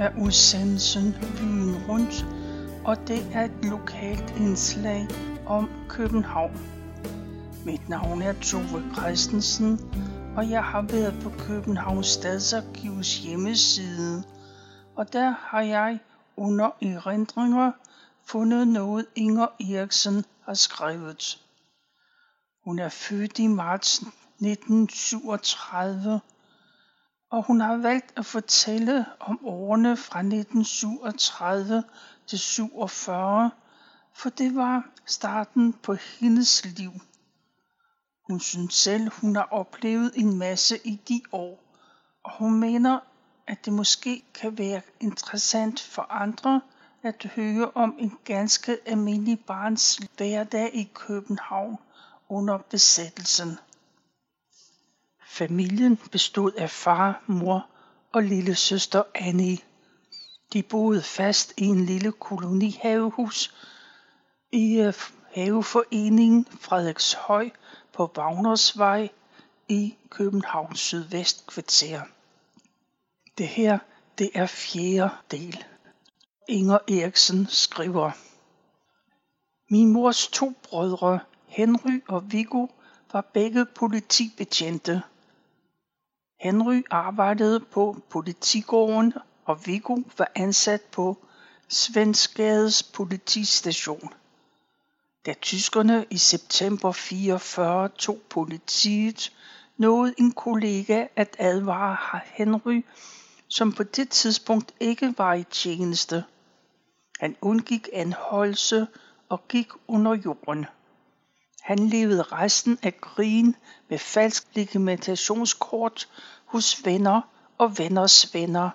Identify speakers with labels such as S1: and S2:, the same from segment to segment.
S1: af er udsendelsen Byen Rundt, og det er et lokalt indslag om København. Mit navn er Tove Christensen, og jeg har været på Københavns Stadsarkivs hjemmeside, og der har jeg under erindringer fundet noget Inger Eriksen har skrevet. Hun er født i marts 1937 og hun har valgt at fortælle om årene fra 1937 til 47, for det var starten på hendes liv. Hun synes selv, hun har oplevet en masse i de år, og hun mener, at det måske kan være interessant for andre at høre om en ganske almindelig barns hverdag i København under besættelsen. Familien bestod af far, mor og lille søster Annie. De boede fast i en lille kolonihavehus i øh, haveforeningen Frederikshøj på Wagnersvej i Københavns sydvestkvarter. Det her, det er fjerde del. Inger Eriksen skriver. Min mors to brødre, Henry og Viggo, var begge politibetjente. Henry arbejdede på politigården, og Viggo var ansat på Svensgades politistation. Da tyskerne i september 44 tog politiet, nåede en kollega at advare Henry, som på det tidspunkt ikke var i tjeneste. Han undgik anholdelse og gik under jorden. Han levede resten af krigen med falsk legitimationskort hos venner og venners venner.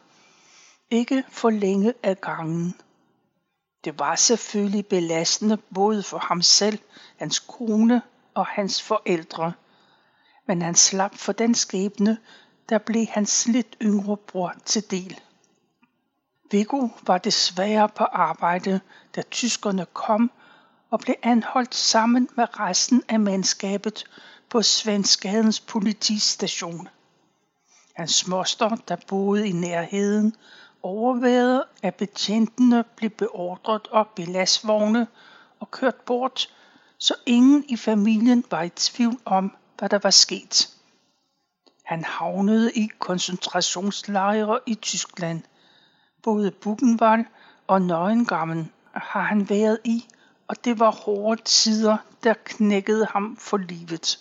S1: Ikke for længe ad gangen. Det var selvfølgelig belastende både for ham selv, hans kone og hans forældre. Men han slap for den skæbne, der blev hans lidt yngre bror til del. Viggo var desværre på arbejde, da tyskerne kom og blev anholdt sammen med resten af mandskabet på Svenskadens politistation. Hans moster, der boede i nærheden, overvejede, at betjentene blev beordret op i lastvogne og kørt bort, så ingen i familien var i tvivl om, hvad der var sket. Han havnede i koncentrationslejre i Tyskland. Både Buchenwald og Neuengamme har han været i, og det var hårde tider, der knækkede ham for livet.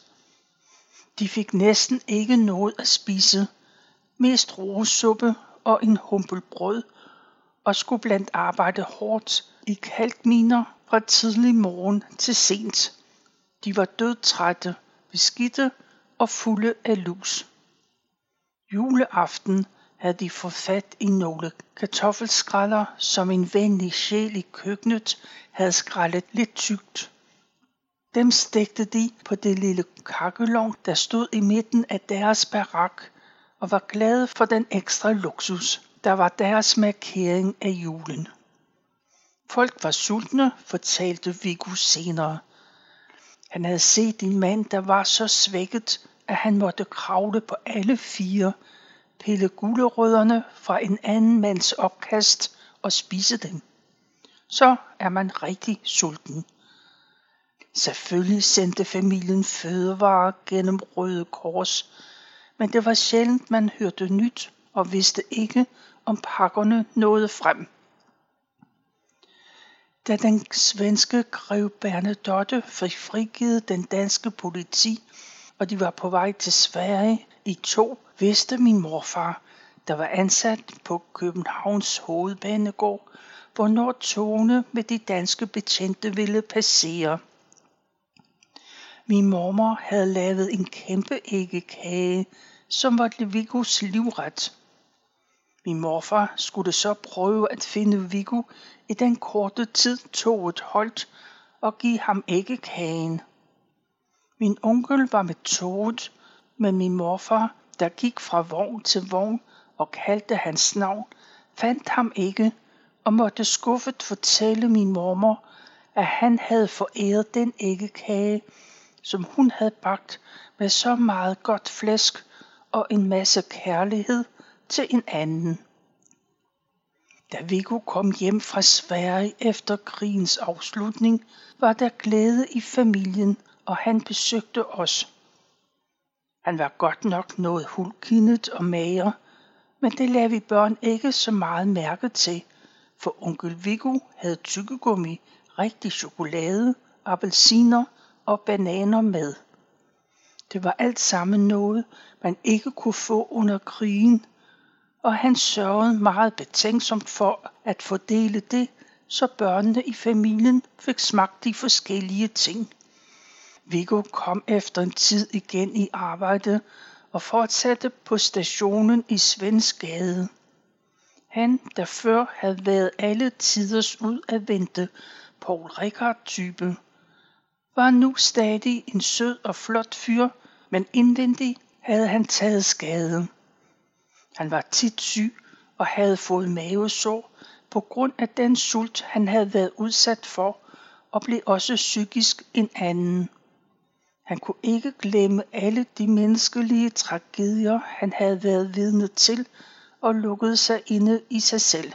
S1: De fik næsten ikke noget at spise, mest rosuppe og en humpel brød, og skulle blandt arbejde hårdt i kalkminer fra tidlig morgen til sent. De var dødtrætte, beskidte og fulde af lus. Juleaften havde de fået fat i nogle kartoffelskræller, som en venlig sjæl i køkkenet havde skrællet lidt tykt. Dem stegte de på det lille kakkelovn, der stod i midten af deres barak, og var glade for den ekstra luksus, der var deres markering af julen. Folk var sultne, fortalte Viggo senere. Han havde set en mand, der var så svækket, at han måtte kravle på alle fire, pille gulerødderne fra en anden mands opkast og spise dem. Så er man rigtig sulten. Selvfølgelig sendte familien fødevarer gennem Røde Kors, men det var sjældent, man hørte nyt og vidste ikke, om pakkerne nåede frem. Da den svenske grev Bernadotte fik frigivet den danske politi, og de var på vej til Sverige i to, vidste min morfar, der var ansat på Københavns hovedbanegård, hvornår togene med de danske betjente ville passere. Min mormor havde lavet en kæmpe æggekage, som var Vigos livret. Min morfar skulle så prøve at finde Viggo i den korte tid toget holdt og give ham æggekagen. Min onkel var med toget, men min morfar, der gik fra vogn til vogn og kaldte hans navn, fandt ham ikke og måtte skuffet fortælle min mormor, at han havde foræret den æggekage, som hun havde bagt med så meget godt flæsk og en masse kærlighed til en anden. Da Viggo kom hjem fra Sverige efter krigens afslutning, var der glæde i familien, og han besøgte os. Han var godt nok noget hulkindet og mager, men det lagde vi børn ikke så meget mærke til, for onkel Viggo havde tykkegummi, rigtig chokolade, appelsiner og bananer med. Det var alt sammen noget, man ikke kunne få under krigen, og han sørgede meget betænksomt for at fordele det, så børnene i familien fik smagt de forskellige ting. Viggo kom efter en tid igen i arbejde og fortsatte på stationen i Svensgade. Han, der før havde været alle tiders ud at vente, Paul Rickard-type, var nu stadig en sød og flot fyr, men indvendig havde han taget skade. Han var tit syg og havde fået mavesår på grund af den sult, han havde været udsat for, og blev også psykisk en anden. Han kunne ikke glemme alle de menneskelige tragedier, han havde været vidne til, og lukkede sig inde i sig selv.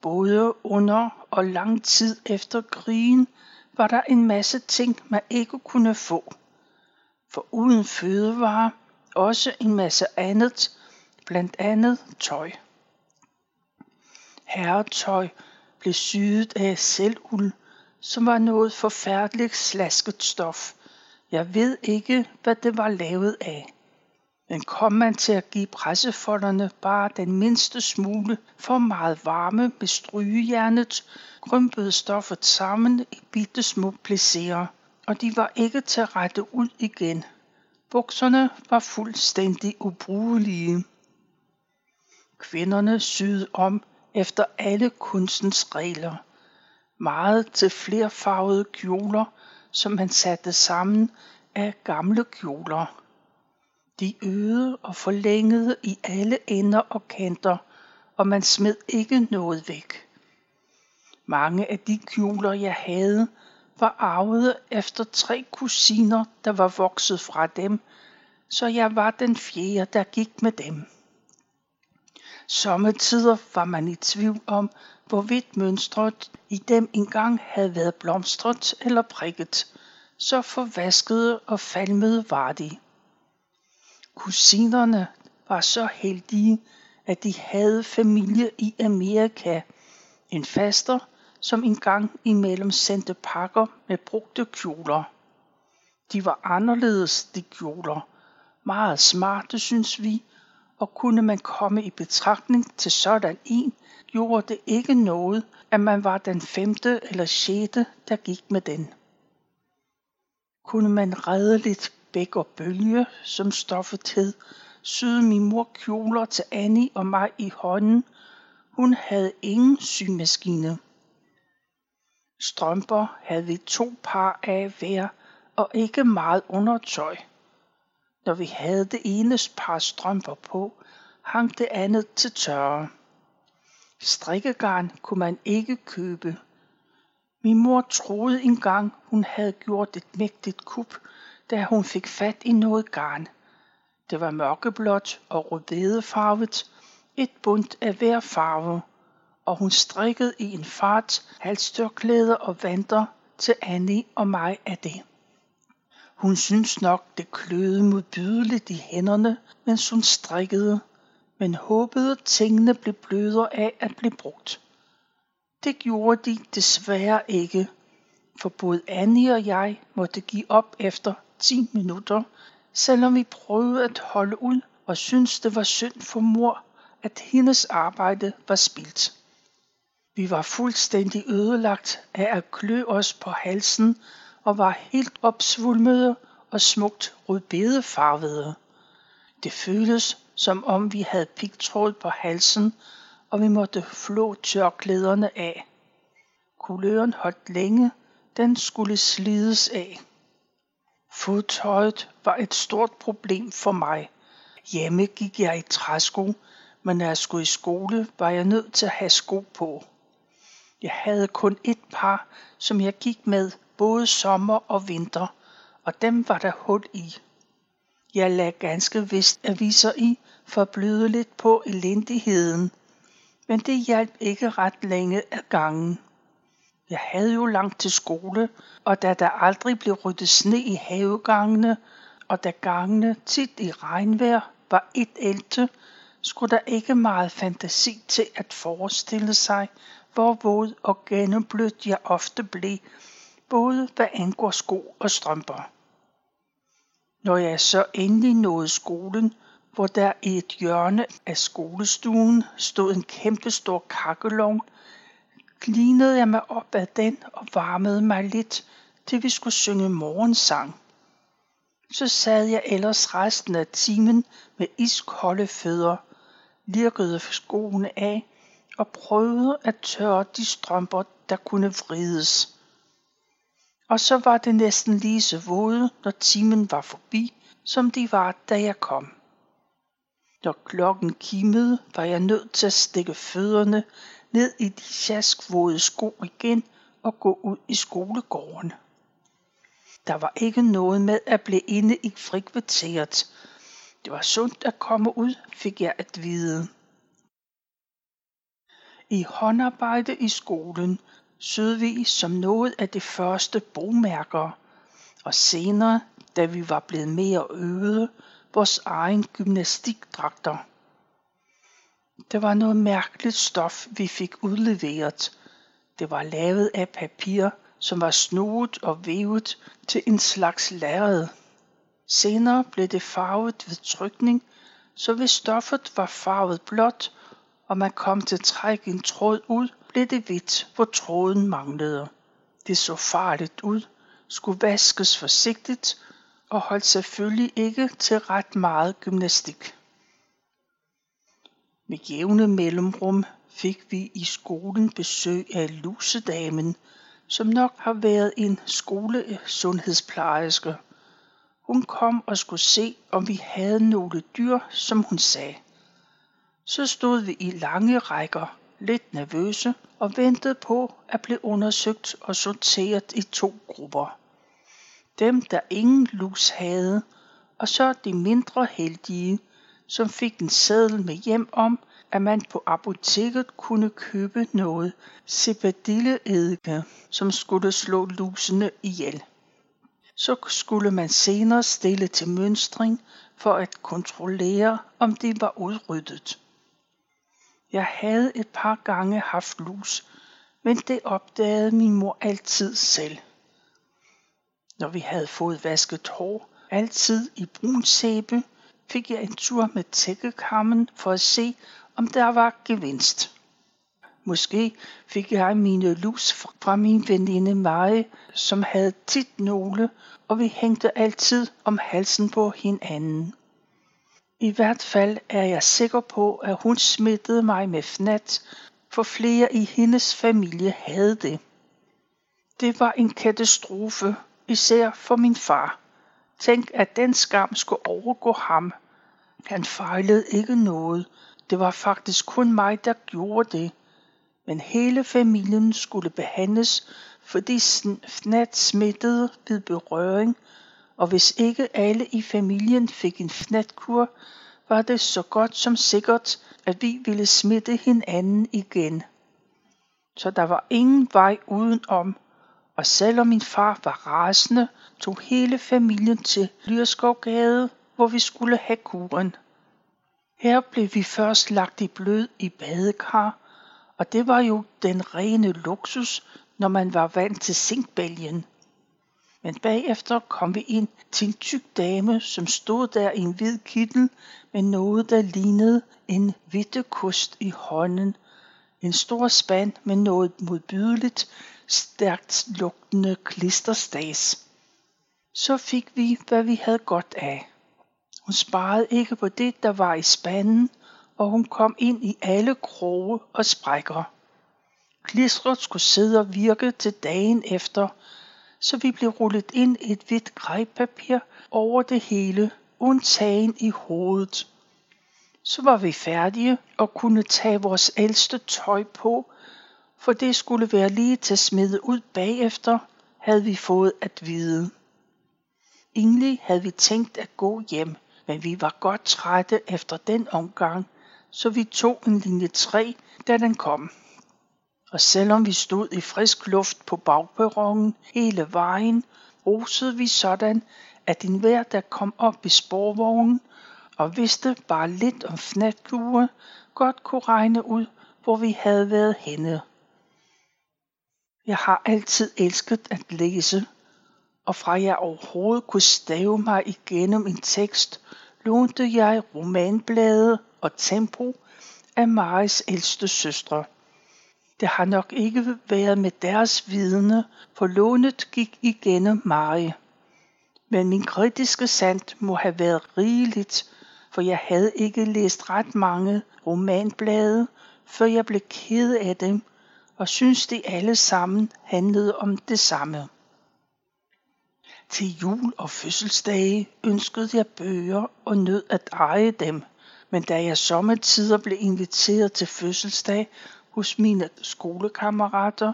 S1: Både under og lang tid efter krigen var der en masse ting, man ikke kunne få. For uden fødevarer også en masse andet, blandt andet tøj. Herretøj blev syet af selvuld, som var noget forfærdeligt slasket stof. Jeg ved ikke, hvad det var lavet af. Men kom man til at give pressefolderne bare den mindste smule for meget varme med strygejernet, krympede stoffet sammen i bitte små placerer, og de var ikke til at rette ud igen. Bukserne var fuldstændig ubrugelige. Kvinderne syede om efter alle kunstens regler. Meget til flerfarvede kjoler, som man satte sammen af gamle kjoler. De øgede og forlængede i alle ender og kanter, og man smed ikke noget væk. Mange af de kjoler, jeg havde, var arvet efter tre kusiner, der var vokset fra dem, så jeg var den fjerde, der gik med dem. Sommetider var man i tvivl om, hvorvidt mønstret i dem engang havde været blomstret eller prikket, så forvaskede og falmede var de. Kusinerne var så heldige, at de havde familie i Amerika. En faster, som engang imellem sendte pakker med brugte kjoler. De var anderledes, de kjoler. Meget smarte, synes vi, og kunne man komme i betragtning til sådan en, gjorde det ikke noget, at man var den femte eller sjette, der gik med den. Kunne man redde lidt bæk og bølge, som stoffet hed, syede min mor kjoler til Annie og mig i hånden. Hun havde ingen symaskine. Strømper havde vi to par af hver, og ikke meget undertøj. Når vi havde det ene par strømper på, hang det andet til tørre. Strikkegarn kunne man ikke købe. Min mor troede engang, hun havde gjort et mægtigt kup, da hun fik fat i noget garn. Det var mørkeblåt og rødbedefarvet, et bundt af hver farve, og hun strikkede i en fart halstørklæder og vanter til Annie og mig af det. Hun syntes nok, det kløede modbydeligt i hænderne, mens hun strikkede, men håbede, tingene blev blødere af at blive brugt. Det gjorde de desværre ikke, for både Annie og jeg måtte give op efter 10 minutter, selvom vi prøvede at holde ud og syntes det var synd for mor, at hendes arbejde var spildt. Vi var fuldstændig ødelagt af at klø os på halsen og var helt opsvulmede og smukt rødbedefarvede. Det føltes, som om vi havde pigtråd på halsen, og vi måtte flå tørklæderne af. Kuløren holdt længe, den skulle slides af. Fodtøjet var et stort problem for mig. Hjemme gik jeg i træsko, men når jeg skulle i skole, var jeg nødt til at have sko på. Jeg havde kun et par, som jeg gik med både sommer og vinter, og dem var der hul i. Jeg lagde ganske vist aviser i for at bløde lidt på elendigheden. Men det hjalp ikke ret længe ad gangen. Jeg havde jo langt til skole, og da der aldrig blev ryddet sne i havegangene, og da gangene tit i regnvejr var et ælte, skulle der ikke meget fantasi til at forestille sig, hvor våd og gennemblødt jeg ofte blev, både hvad angår sko og strømper. Når jeg så endelig nåede skolen, hvor der i et hjørne af skolestuen stod en kæmpestor kakkelovn, glinede jeg mig op ad den og varmede mig lidt, til vi skulle synge morgensang. Så sad jeg ellers resten af timen med iskolde fødder, lirkede skoene af og prøvede at tørre de strømper, der kunne vrides. Og så var det næsten lige så våde, når timen var forbi, som de var, da jeg kom. Når klokken kimede, var jeg nødt til at stikke fødderne ned i de sjaskvåde sko igen og gå ud i skolegården. Der var ikke noget med at blive inde i frikvarteret. Det var sundt at komme ud, fik jeg at vide. I håndarbejde i skolen sød som noget af det første bogmærker og senere, da vi var blevet mere øvede, vores egen gymnastikdragter. Det var noget mærkeligt stof, vi fik udleveret. Det var lavet af papir, som var snoet og vævet til en slags lærred. Senere blev det farvet ved trykning, så hvis stoffet var farvet blåt, og man kom til at trække en tråd ud, blev det hvidt, hvor tråden manglede. Det så farligt ud, skulle vaskes forsigtigt og holdt selvfølgelig ikke til ret meget gymnastik. Med jævne mellemrum fik vi i skolen besøg af lusedamen, som nok har været en skolesundhedsplejerske. Hun kom og skulle se, om vi havde nogle dyr, som hun sagde. Så stod vi i lange rækker, lidt nervøse, og ventede på at blive undersøgt og sorteret i to grupper. Dem, der ingen lus havde, og så de mindre heldige, som fik en seddel med hjem om, at man på apoteket kunne købe noget cipadilleeddike, som skulle slå lusene ihjel. Så skulle man senere stille til mønstring for at kontrollere, om de var udryddet. Jeg havde et par gange haft lus, men det opdagede min mor altid selv. Når vi havde fået vasket hår, altid i brun sæbe, fik jeg en tur med tækkekammen for at se, om der var gevinst. Måske fik jeg mine lus fra min veninde Marie, som havde tit nogle, og vi hængte altid om halsen på hinanden. I hvert fald er jeg sikker på, at hun smittede mig med fnat, for flere i hendes familie havde det. Det var en katastrofe, især for min far. Tænk, at den skam skulle overgå ham. Han fejlede ikke noget. Det var faktisk kun mig, der gjorde det. Men hele familien skulle behandles, fordi fnat smittede ved berøring, og hvis ikke alle i familien fik en fnatkur, var det så godt som sikkert, at vi ville smitte hinanden igen. Så der var ingen vej udenom, og selvom min far var rasende, tog hele familien til Lyrskovgade, hvor vi skulle have kuren. Her blev vi først lagt i blød i badekar, og det var jo den rene luksus, når man var vant til zinkbælgen. Men bagefter kom vi ind til en tyk dame, som stod der i en hvid kittel med noget, der lignede en vittekost i hånden. En stor spand med noget modbydeligt, stærkt lugtende klisterstas. Så fik vi, hvad vi havde godt af. Hun sparede ikke på det, der var i spanden, og hun kom ind i alle kroge og sprækker. Klistret skulle sidde og virke til dagen efter, så vi blev rullet ind i et hvidt grejpapir over det hele, undtagen i hovedet. Så var vi færdige og kunne tage vores ældste tøj på, for det skulle være lige til at smide ud bagefter, havde vi fået at vide. Egentlig havde vi tænkt at gå hjem, men vi var godt trætte efter den omgang, så vi tog en linje 3, da den kom. Og selvom vi stod i frisk luft på bagperronen hele vejen, rosede vi sådan, at enhver, der kom op i sporvognen og vidste bare lidt om fnatlure, godt kunne regne ud, hvor vi havde været henne. Jeg har altid elsket at læse, og fra jeg overhovedet kunne stave mig igennem en tekst, lånte jeg romanblade og tempo af Maris ældste søstre. Det har nok ikke været med deres vidne, for lånet gik igennem mig. Men min kritiske sand må have været rigeligt, for jeg havde ikke læst ret mange romanblade, før jeg blev ked af dem, og synes de alle sammen handlede om det samme. Til jul og fødselsdage ønskede jeg bøger og nød at eje dem, men da jeg sommetider blev inviteret til fødselsdag hos mine skolekammerater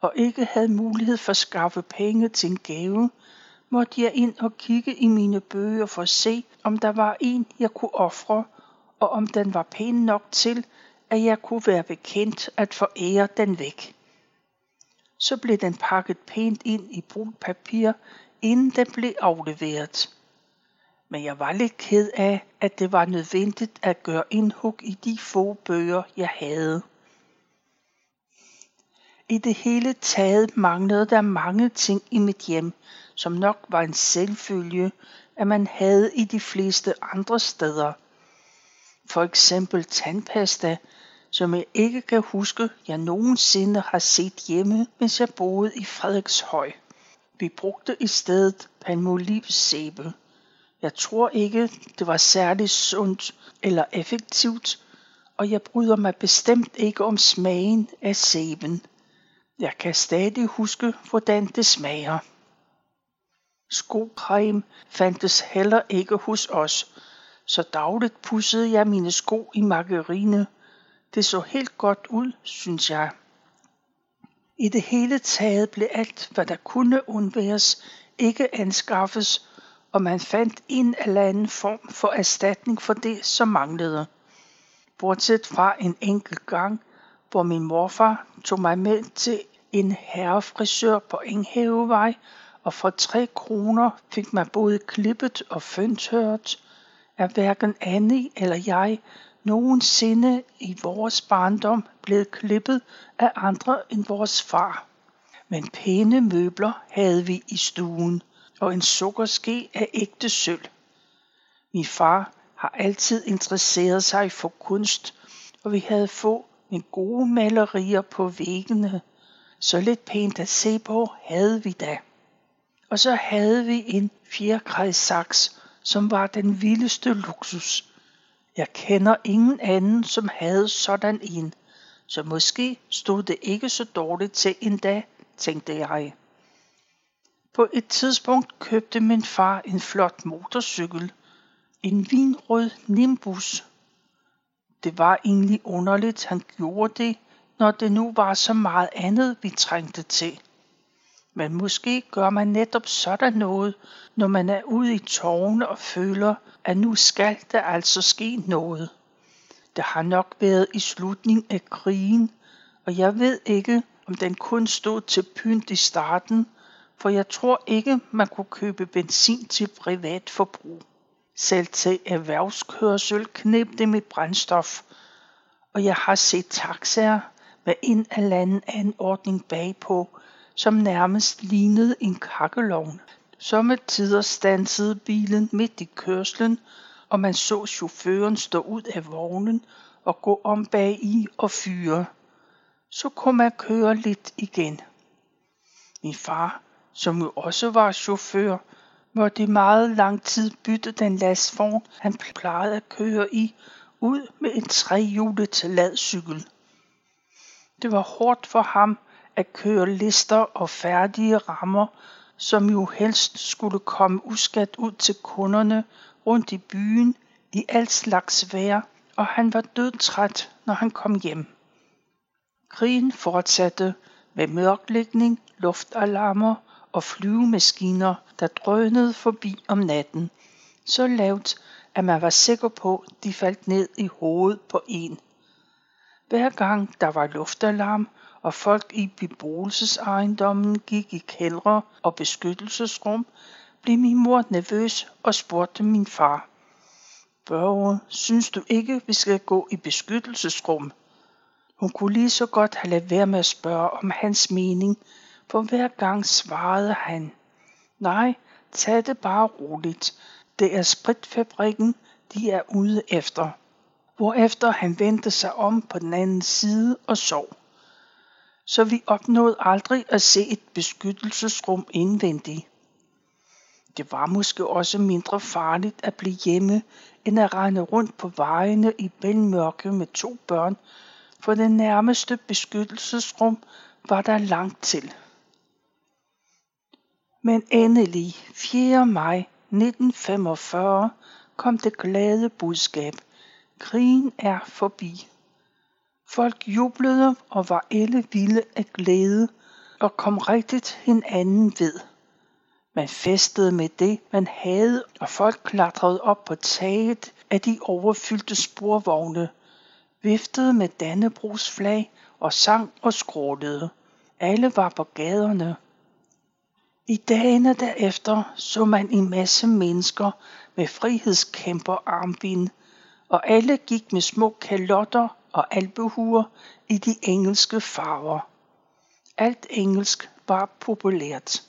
S1: og ikke havde mulighed for at skaffe penge til en gave, måtte jeg ind og kigge i mine bøger for at se, om der var en, jeg kunne ofre, og om den var pæn nok til, at jeg kunne være bekendt at forære den væk. Så blev den pakket pænt ind i brunt papir, inden den blev afleveret. Men jeg var lidt ked af, at det var nødvendigt at gøre indhug i de få bøger, jeg havde. I det hele taget manglede der mange ting i mit hjem, som nok var en selvfølge, at man havde i de fleste andre steder. For eksempel tandpasta, som jeg ikke kan huske, jeg nogensinde har set hjemme, mens jeg boede i Frederikshøj. Vi brugte i stedet palmolivsæbe. Jeg tror ikke, det var særlig sundt eller effektivt, og jeg bryder mig bestemt ikke om smagen af sæben. Jeg kan stadig huske, hvordan det smager. Skocreme fandtes heller ikke hos os, så dagligt pussede jeg mine sko i margarine. Det så helt godt ud, synes jeg. I det hele taget blev alt, hvad der kunne undværes, ikke anskaffes, og man fandt en eller anden form for erstatning for det, som manglede. Bortset fra en enkelt gang, hvor min morfar tog mig med til en herrefrisør på Enghavevej, og for tre kroner fik man både klippet og føntørt, er hverken Annie eller jeg nogensinde i vores barndom blevet klippet af andre end vores far. Men pæne møbler havde vi i stuen, og en sukkerske af ægte sølv. Min far har altid interesseret sig for kunst, og vi havde få men gode malerier på væggene. Så lidt pænt at se på havde vi da. Og så havde vi en fjerkræsaks, som var den vildeste luksus. Jeg kender ingen anden, som havde sådan en, så måske stod det ikke så dårligt til endda, tænkte jeg. På et tidspunkt købte min far en flot motorcykel, en vinrød Nimbus. Det var egentlig underligt, han gjorde det, når det nu var så meget andet, vi trængte til. Men måske gør man netop sådan noget, når man er ude i tårne og føler, at nu skal der altså ske noget. Det har nok været i slutningen af krigen, og jeg ved ikke, om den kun stod til pynt i starten, for jeg tror ikke, man kunne købe benzin til privat forbrug. Selv til erhvervskørsel knep det med brændstof, og jeg har set taxaer med en eller anden anordning bagpå, som nærmest lignede en kakkelovn. tider stansede bilen midt i kørslen, og man så chaufføren stå ud af vognen og gå om bag i og fyre. Så kunne man køre lidt igen. Min far, som jo også var chauffør, måtte i meget lang tid bytte den lastvogn, han plejede at køre i, ud med en trehjulet ladcykel. Det var hårdt for ham at køre lister og færdige rammer, som jo helst skulle komme uskat ud til kunderne rundt i byen i alt slags vejr, og han var dødtræt, når han kom hjem. Krigen fortsatte med mørklægning, luftalarmer og flyvemaskiner, der drønede forbi om natten, så lavt, at man var sikker på, at de faldt ned i hovedet på en. Hver gang der var luftalarm, og folk i beboelsesejendommen gik i kældre og beskyttelsesrum, blev min mor nervøs og spurgte min far. Børge, synes du ikke, vi skal gå i beskyttelsesrum? Hun kunne lige så godt have lavet være med at spørge om hans mening, for hver gang svarede han. Nej, tag det bare roligt. Det er spritfabrikken, de er ude efter. Hvorefter han vendte sig om på den anden side og sov. Så vi opnåede aldrig at se et beskyttelsesrum indvendigt. Det var måske også mindre farligt at blive hjemme, end at rende rundt på vejene i bælmørke med to børn, for det nærmeste beskyttelsesrum var der langt til. Men endelig 4. maj 1945 kom det glade budskab. Krigen er forbi. Folk jublede og var alle vilde af glæde og kom rigtigt hinanden ved. Man festede med det, man havde, og folk klatrede op på taget af de overfyldte sporvogne, viftede med Dannebrogs flag og sang og skrålede. Alle var på gaderne. I dagene derefter så man en masse mennesker med frihedskæmper armbind, og alle gik med små kalotter og albehuer i de engelske farver. Alt engelsk var populært.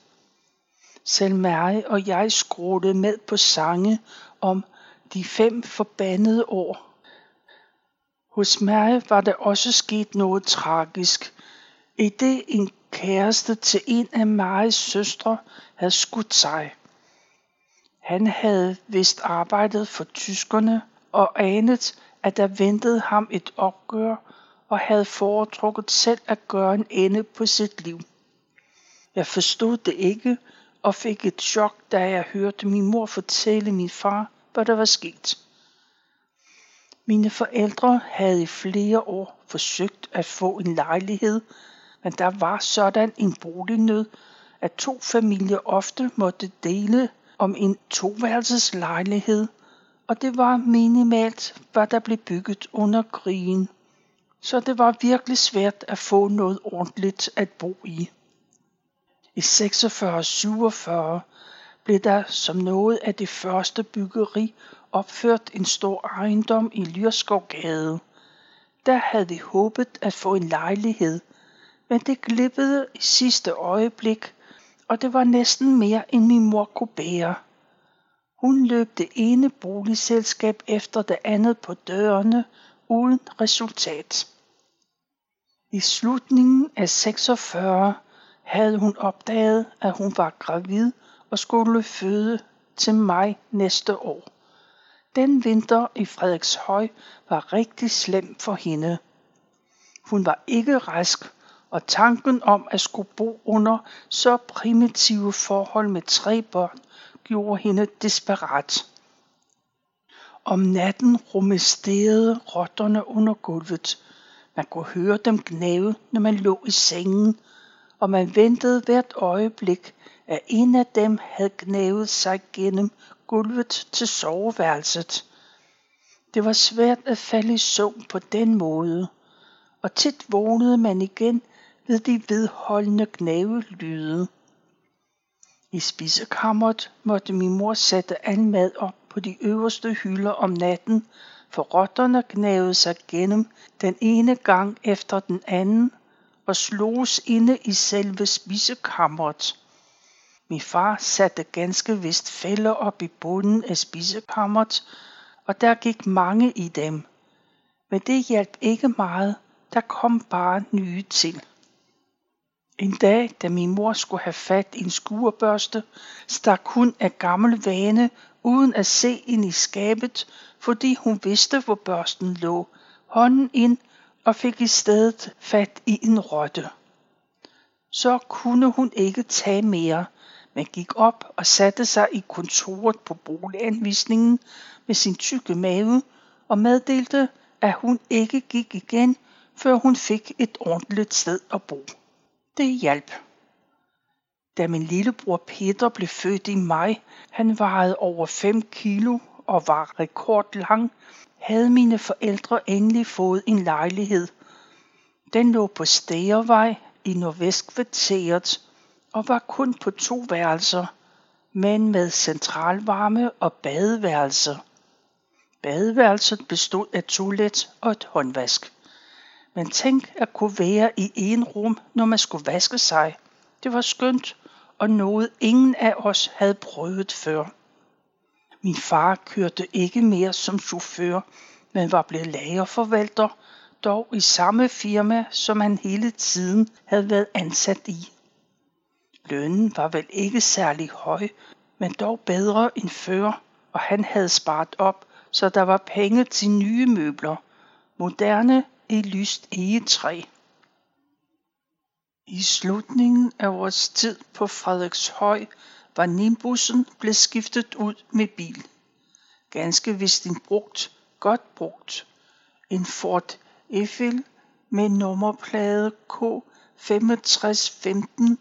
S1: Selv mig og jeg skrålede med på sange om de fem forbandede år. Hos mig var der også sket noget tragisk, i det en kæreste til en af Maries søstre havde skudt sig. Han havde vist arbejdet for tyskerne og anet, at der ventede ham et opgør og havde foretrukket selv at gøre en ende på sit liv. Jeg forstod det ikke og fik et chok, da jeg hørte min mor fortælle min far, hvad der var sket. Mine forældre havde i flere år forsøgt at få en lejlighed, men der var sådan en bolignød, at to familier ofte måtte dele om en toværelses lejlighed, og det var minimalt, hvad der blev bygget under krigen. Så det var virkelig svært at få noget ordentligt at bo i. I 46-47 blev der som noget af det første byggeri opført en stor ejendom i Lyrskovgade. Der havde vi håbet at få en lejlighed, men det glippede i sidste øjeblik, og det var næsten mere end min mor kunne bære. Hun løb det ene boligselskab efter det andet på dørene uden resultat. I slutningen af 46 havde hun opdaget, at hun var gravid og skulle føde til maj næste år. Den vinter i Frederikshøj var rigtig slem for hende. Hun var ikke rask, og tanken om at skulle bo under så primitive forhold med tre børn gjorde hende desperat. Om natten rumesterede rotterne under gulvet. Man kunne høre dem gnave, når man lå i sengen, og man ventede hvert øjeblik, at en af dem havde gnavet sig gennem gulvet til soveværelset. Det var svært at falde i søvn på den måde, og tit vågnede man igen ved de vedholdende gnavelyde. I spisekammeret måtte min mor sætte al mad op på de øverste hylder om natten, for rotterne gnavede sig gennem den ene gang efter den anden og sloges inde i selve spisekammeret. Min far satte ganske vist fælder op i bunden af spisekammeret, og der gik mange i dem. Men det hjalp ikke meget, der kom bare nye til. En dag, da min mor skulle have fat i en skurebørste, stak hun af gammel vane uden at se ind i skabet, fordi hun vidste, hvor børsten lå, hånden ind og fik i stedet fat i en rotte. Så kunne hun ikke tage mere, men gik op og satte sig i kontoret på boliganvisningen med sin tykke mave og meddelte, at hun ikke gik igen, før hun fik et ordentligt sted at bo. Det hjalp. Da min lillebror Peter blev født i maj, han vejede over 5 kilo og var rekordlang, havde mine forældre endelig fået en lejlighed. Den lå på Stegervej i Nordvestkvarteret og var kun på to værelser, men med centralvarme og badeværelse. Badeværelset bestod af toilet og et håndvask. Men tænk at kunne være i en rum, når man skulle vaske sig. Det var skønt, og noget ingen af os havde prøvet før. Min far kørte ikke mere som chauffør, men var blevet lagerforvalter, dog i samme firma, som han hele tiden havde været ansat i. Lønnen var vel ikke særlig høj, men dog bedre end før, og han havde sparet op, så der var penge til nye møbler, moderne i lyst egetræ. I slutningen af vores tid på Frederikshøj var Nimbussen blevet skiftet ud med bil. Ganske vist en brugt, godt brugt. En Ford Eiffel med nummerplade K6515,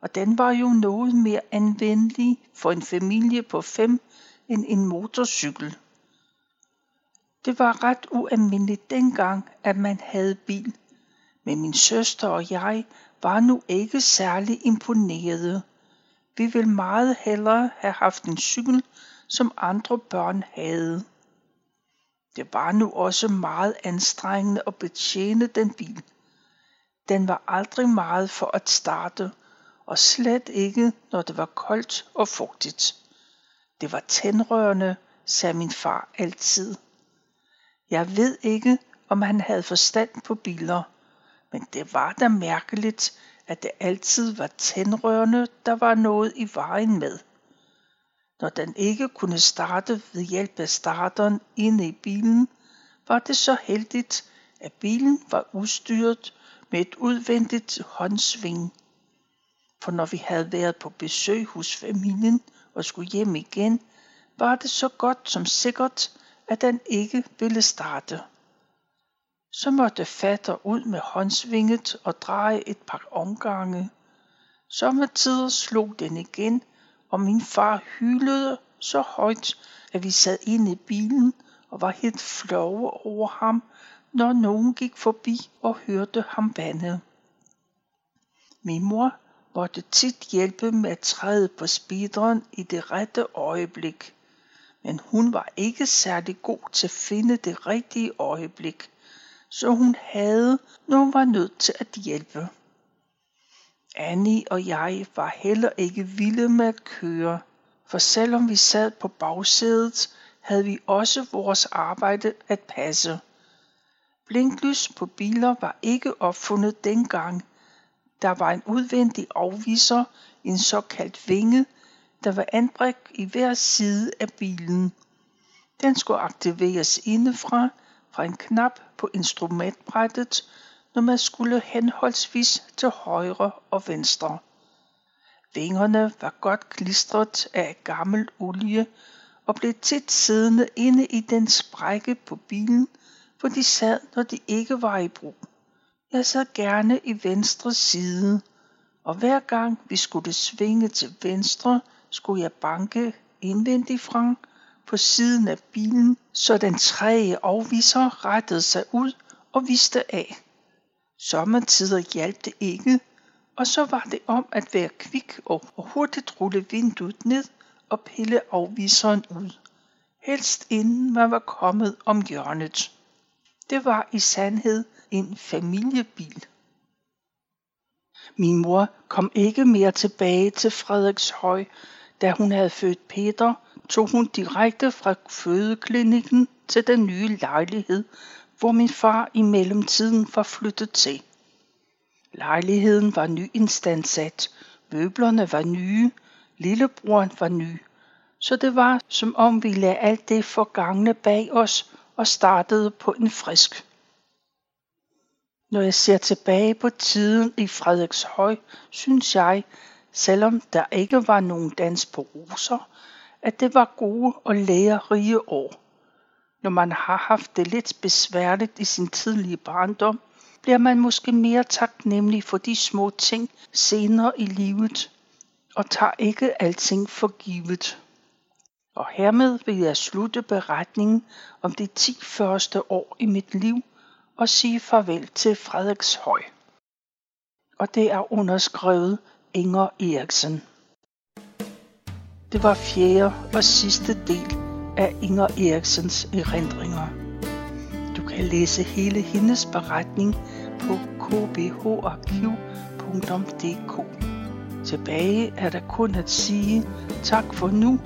S1: og den var jo noget mere anvendelig for en familie på fem end en motorcykel. Det var ret ualmindeligt dengang, at man havde bil, men min søster og jeg var nu ikke særlig imponerede. Vi ville meget hellere have haft en cykel, som andre børn havde. Det var nu også meget anstrengende at betjene den bil. Den var aldrig meget for at starte, og slet ikke, når det var koldt og fugtigt. Det var tændrørende, sagde min far altid. Jeg ved ikke, om han havde forstand på biler, men det var da mærkeligt, at det altid var tændrørene, der var noget i vejen med. Når den ikke kunne starte ved hjælp af starteren inde i bilen, var det så heldigt, at bilen var udstyret med et udvendigt håndsving. For når vi havde været på besøg hos familien og skulle hjem igen, var det så godt som sikkert, at den ikke ville starte. Så måtte fatter ud med håndsvinget og dreje et par omgange. Sommetider slog den igen, og min far hylede så højt, at vi sad inde i bilen og var helt flove over ham, når nogen gik forbi og hørte ham bande. Min mor måtte tit hjælpe med at træde på speederen i det rette øjeblik men hun var ikke særlig god til at finde det rigtige øjeblik, så hun havde, når hun var nødt til at hjælpe. Annie og jeg var heller ikke vilde med at køre, for selvom vi sad på bagsædet, havde vi også vores arbejde at passe. Blinklys på biler var ikke opfundet dengang. Der var en udvendig afviser, en såkaldt vinge, der var anbragt i hver side af bilen. Den skulle aktiveres indefra fra en knap på instrumentbrættet, når man skulle henholdsvis til højre og venstre. Vingerne var godt klistret af gammel olie og blev tit siddende inde i den sprække på bilen, hvor de sad, når de ikke var i brug. Jeg sad gerne i venstre side, og hver gang vi skulle svinge til venstre, skulle jeg banke indvendig fra på siden af bilen, så den træge afviser rettede sig ud og viste af. Sommetider hjalp det ikke, og så var det om at være kvik og hurtigt rulle vinduet ned og pille afviseren ud. Helst inden man var kommet om hjørnet. Det var i sandhed en familiebil. Min mor kom ikke mere tilbage til Frederikshøj, da hun havde født Peter, tog hun direkte fra fødeklinikken til den nye lejlighed, hvor min far i mellemtiden var flyttet til. Lejligheden var nyinstandsat, møblerne var nye, lillebroren var ny, så det var som om vi lagde alt det forgangne bag os og startede på en frisk. Når jeg ser tilbage på tiden i Frederikshøj, synes jeg, selvom der ikke var nogen dans på roser, at det var gode og lærerige år. Når man har haft det lidt besværligt i sin tidlige barndom, bliver man måske mere taknemmelig for de små ting senere i livet, og tager ikke alting for givet. Og hermed vil jeg slutte beretningen om de 10 første år i mit liv og sige farvel til Frederikshøj. Og det er underskrevet Inger Eriksen. Det var fjerde og sidste del af Inger Eriksens erindringer. Du kan læse hele hendes beretning på kbharkiv.dk. Tilbage er der kun at sige tak for nu,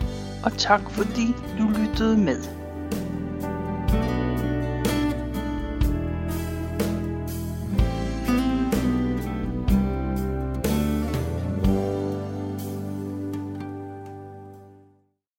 S1: og tak fordi du lyttede med.